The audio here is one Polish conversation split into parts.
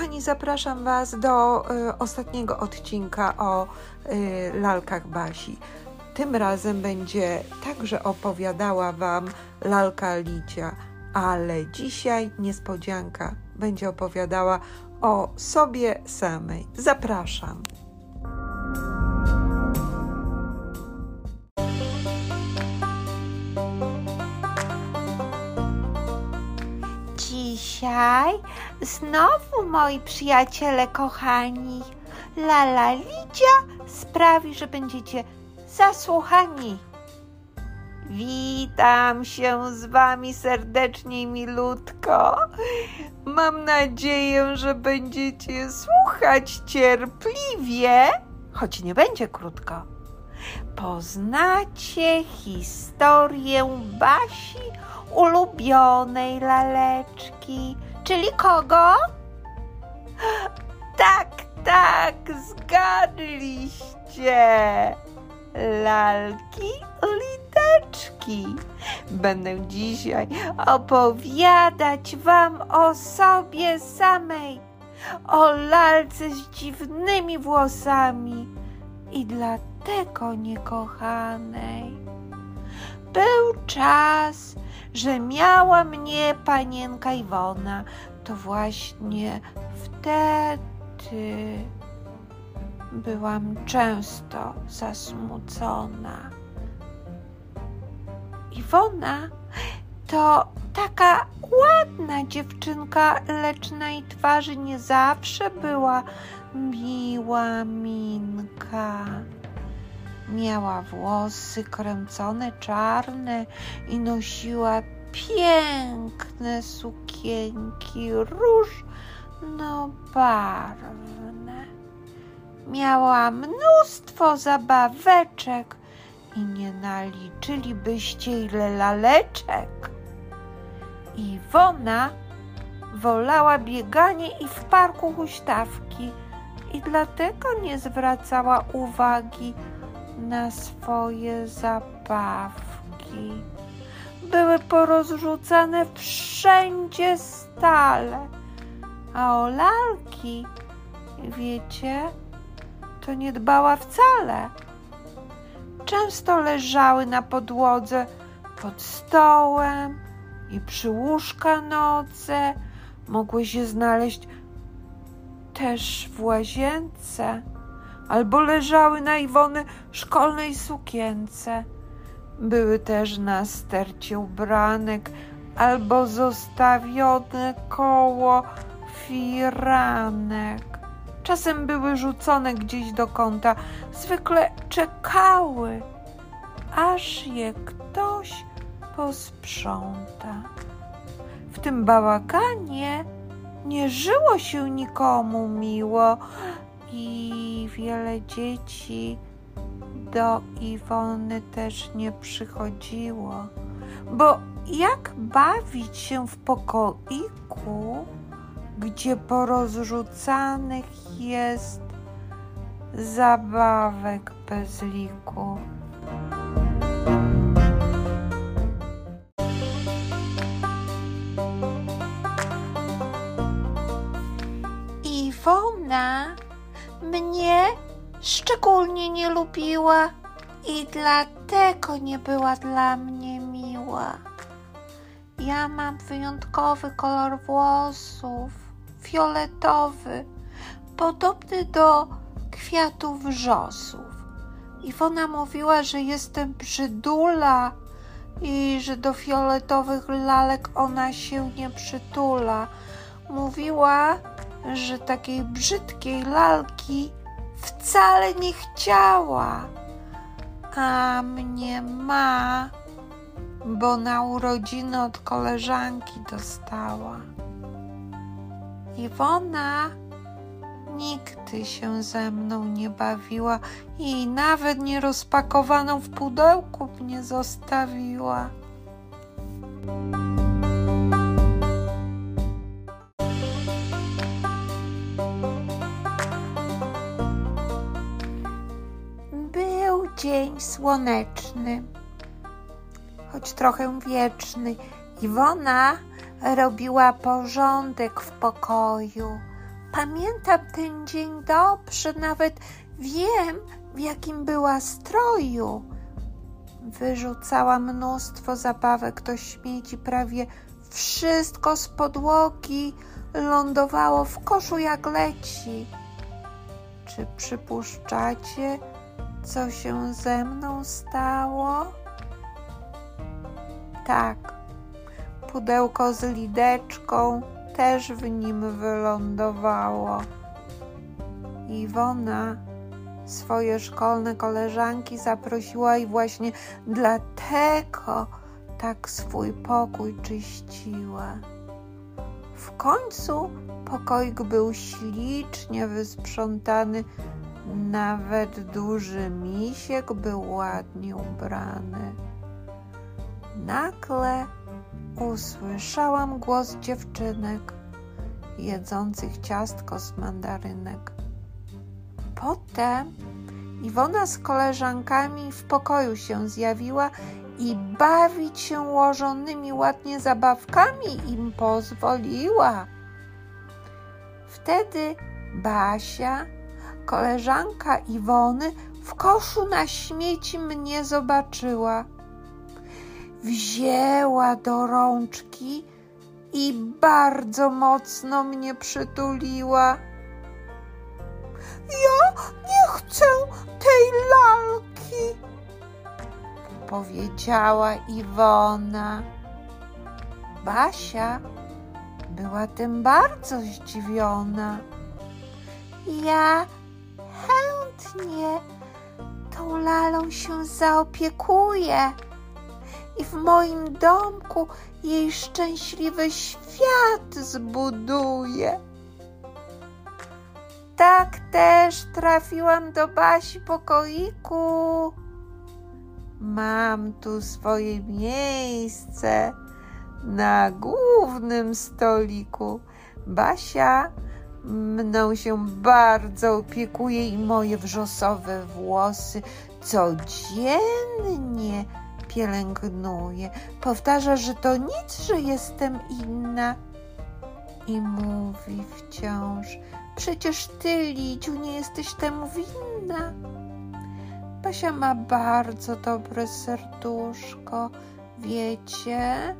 Kochani, zapraszam Was do y, ostatniego odcinka o y, lalkach Basi. Tym razem będzie także opowiadała Wam lalka Licia, ale dzisiaj niespodzianka będzie opowiadała o sobie samej. Zapraszam. Dzisiaj znowu moi przyjaciele kochani, Lala Lidia sprawi, że będziecie zasłuchani. Witam się z wami serdecznie milutko. Mam nadzieję, że będziecie słuchać cierpliwie, choć nie będzie krótko. Poznacie historię Basi ulubionej laleczki. Czyli kogo? Tak, tak, zgadliście. Lalki liteczki. Będę dzisiaj opowiadać wam o sobie samej, o lalce z dziwnymi włosami i dlatego niekochanej. Był czas, że miała mnie panienka Iwona, to właśnie wtedy byłam często zasmucona. Iwona to taka ładna dziewczynka, lecz na jej twarzy nie zawsze była miła minka. Miała włosy kręcone czarne i nosiła piękne sukienki różnobarwne. Miała mnóstwo zabaweczek i nie naliczylibyście ile laleczek. Iwona wolała bieganie i w parku huśtawki i dlatego nie zwracała uwagi na swoje zabawki. Były porozrzucane wszędzie stale, a o lalki, wiecie, to nie dbała wcale. Często leżały na podłodze pod stołem i przy łóżka noce. Mogły się znaleźć też w łazience albo leżały na Iwony szkolnej sukience. Były też na stercie ubranek albo zostawione koło firanek. Czasem były rzucone gdzieś do kąta, zwykle czekały, aż je ktoś posprząta. W tym bałaganie nie żyło się nikomu miło i wiele dzieci do Iwony też nie przychodziło, bo jak bawić się w pokoiku, gdzie porozrzucanych jest zabawek bez liku. Mnie szczególnie nie lubiła i dlatego nie była dla mnie miła. Ja mam wyjątkowy kolor włosów, fioletowy, podobny do kwiatów wrzosów. Iwona mówiła, że jestem brzydula i że do fioletowych lalek ona się nie przytula. Mówiła, że takiej brzydkiej lalki wcale nie chciała, a mnie ma, bo na urodziny od koleżanki dostała. Iwona nigdy się ze mną nie bawiła i nawet nie rozpakowaną w pudełku mnie zostawiła. Dzień słoneczny, choć trochę wieczny. Iwona robiła porządek w pokoju, Pamiętam ten dzień dobrze, nawet wiem, w jakim była stroju. Wyrzucała mnóstwo zabawek do śmieci, prawie wszystko z podłogi lądowało w koszu jak leci. Czy przypuszczacie, co się ze mną stało? Tak, pudełko z lideczką też w nim wylądowało. Iwona swoje szkolne koleżanki zaprosiła i właśnie dlatego tak swój pokój czyściła. W końcu pokoik był ślicznie wysprzątany, nawet duży misiek był ładnie ubrany. Nagle usłyszałam głos dziewczynek jedzących ciastko z mandarynek. Potem Iwona z koleżankami w pokoju się zjawiła i bawić się łożonymi ładnie zabawkami im pozwoliła. Wtedy Basia, koleżanka Iwony, w koszu na śmieci mnie zobaczyła. Wzięła do rączki i bardzo mocno mnie przytuliła. Ja nie chcę tej lalki, powiedziała Iwona. Basia była tym bardzo zdziwiona. Ja chętnie tą lalą się zaopiekuję i w moim domku jej szczęśliwy świat zbuduję. Tak też trafiłam do Basi pokoiku. Mam tu swoje miejsce na głównym stoliku. Basia mną się bardzo opiekuje i moje wrzosowe włosy codziennie pielęgnuje. Powtarza, że to nic, że jestem inna. I mówi wciąż, przecież ty, Liciu, nie jesteś temu winna. Basia ma bardzo dobre serduszko, wiecie?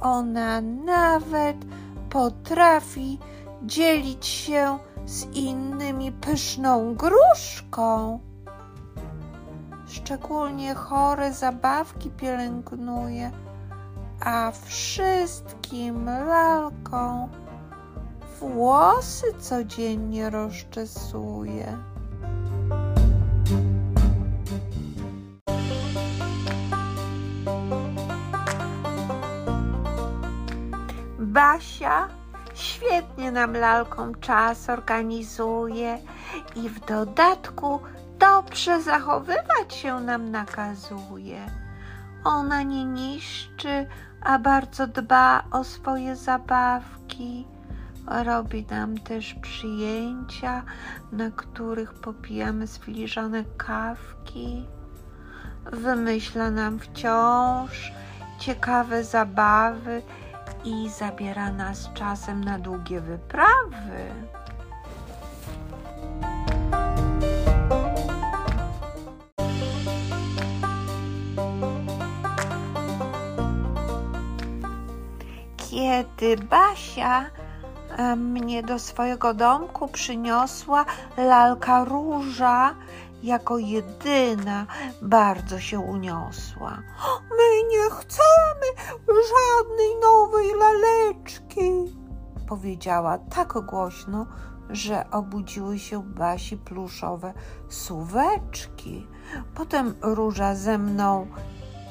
Ona nawet potrafi dzielić się z innymi pyszną gruszką. Szczególnie chore zabawki pielęgnuje, a wszystkim lalką włosy codziennie rozczesuje. Basia świetnie nam lalką czas organizuje i w dodatku dobrze zachowywać się nam nakazuje. Ona nie niszczy, a bardzo dba o swoje zabawki. Robi nam też przyjęcia, na których popijamy z filiżanek kawki. Wymyśla nam wciąż ciekawe zabawy i zabiera nas czasem na długie wyprawy. Kiedy Basia mnie do swojego domku przyniosła lalka róża, jako jedyna bardzo się uniosła. My nie chcemy żadnej nowej laleczki, powiedziała tak głośno, że obudziły się Basi pluszowe suweczki. Potem róża ze mną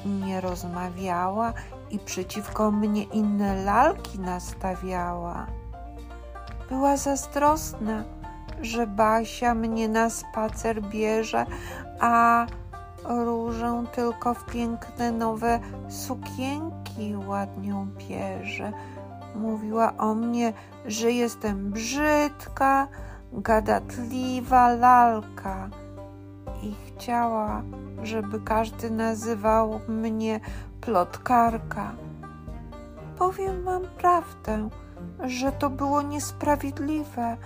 nie rozmawiała i przeciwko mnie inne lalki nastawiała. Była zazdrosna że Basia mnie na spacer bierze, a różę tylko w piękne nowe sukienki ładnią pierze. Mówiła o mnie, że jestem brzydka, gadatliwa lalka i chciała, żeby każdy nazywał mnie plotkarka. Powiem wam prawdę, że to było niesprawiedliwe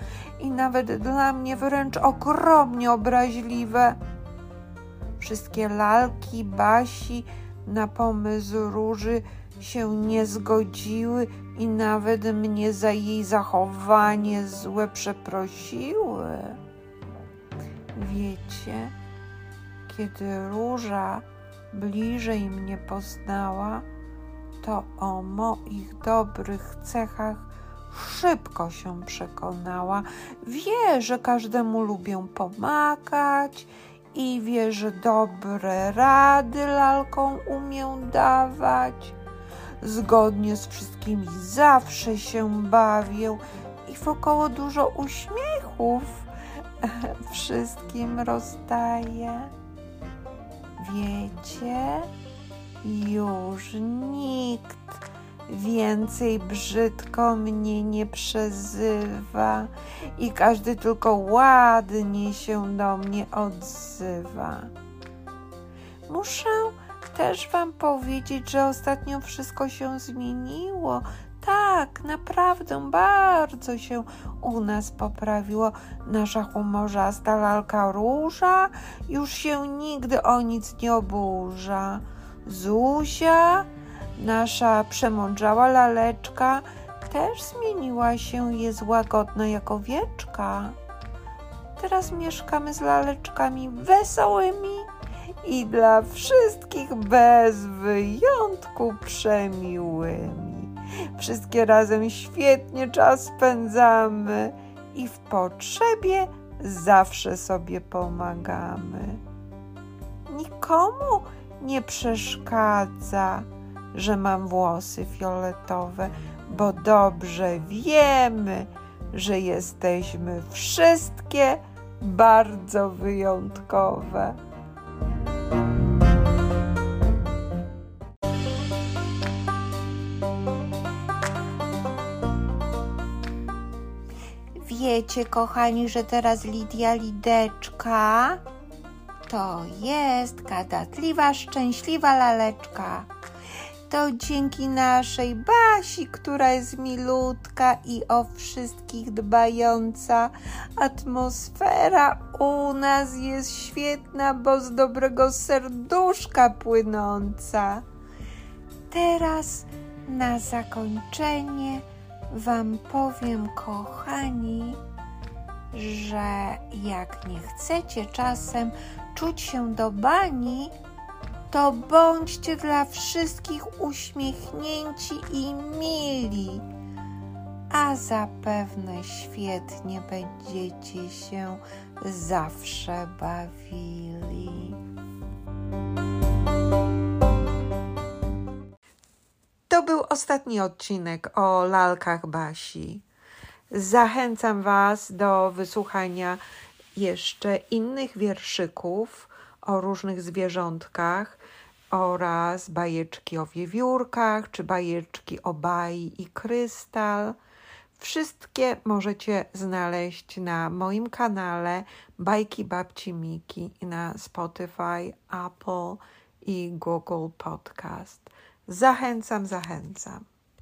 i nawet dla mnie wręcz ogromnie obraźliwe. Wszystkie lalki, Basi na pomysł Róży się nie zgodziły i nawet mnie za jej zachowanie złe przeprosiły. Wiecie, kiedy Róża bliżej mnie poznała, to o moich dobrych cechach szybko się przekonała. Wie, że każdemu lubię pomagać i wie, że dobre rady lalką umiem dawać. Zgodnie z wszystkimi zawsze się bawię i wokoło dużo uśmiechów wszystkim rozdaję. Wiecie, już nikt więcej brzydko mnie nie przezywa i każdy tylko ładnie się do mnie odzywa. Muszę też Wam powiedzieć, że ostatnio wszystko się zmieniło. Tak, naprawdę bardzo się u nas poprawiło. Nasza humorzasta lalka róża już się nigdy o nic nie oburza. Zuzia, nasza przemądrzała laleczka, też zmieniła się, jest łagodna jak owieczka. Teraz mieszkamy z laleczkami wesołymi i dla wszystkich bez wyjątku przemiłymi. Wszystkie razem świetnie czas spędzamy i w potrzebie zawsze sobie pomagamy. Nikomu nie przeszkadza, że mam włosy fioletowe, bo dobrze wiemy, że jesteśmy wszystkie bardzo wyjątkowe. Wiecie, kochani, że teraz Lidia Lideczka to jest gadatliwa, szczęśliwa laleczka. To dzięki naszej Basi, która jest milutka i o wszystkich dbająca. Atmosfera u nas jest świetna, bo z dobrego serduszka płynąca. Teraz na zakończenie Wam powiem, kochani, że jak nie chcecie czasem czuć się do bani, to bądźcie dla wszystkich uśmiechnięci i mili, a zapewne świetnie będziecie się zawsze bawili. To był ostatni odcinek o lalkach Basi. Zachęcam Was do wysłuchania jeszcze innych wierszyków o różnych zwierzątkach oraz bajeczki o wiewiórkach czy bajeczki o bai i krystal. Wszystkie możecie znaleźć na moim kanale Bajki Babci Miki na Spotify, Apple i Google Podcast. Zachęcam, zachęcam.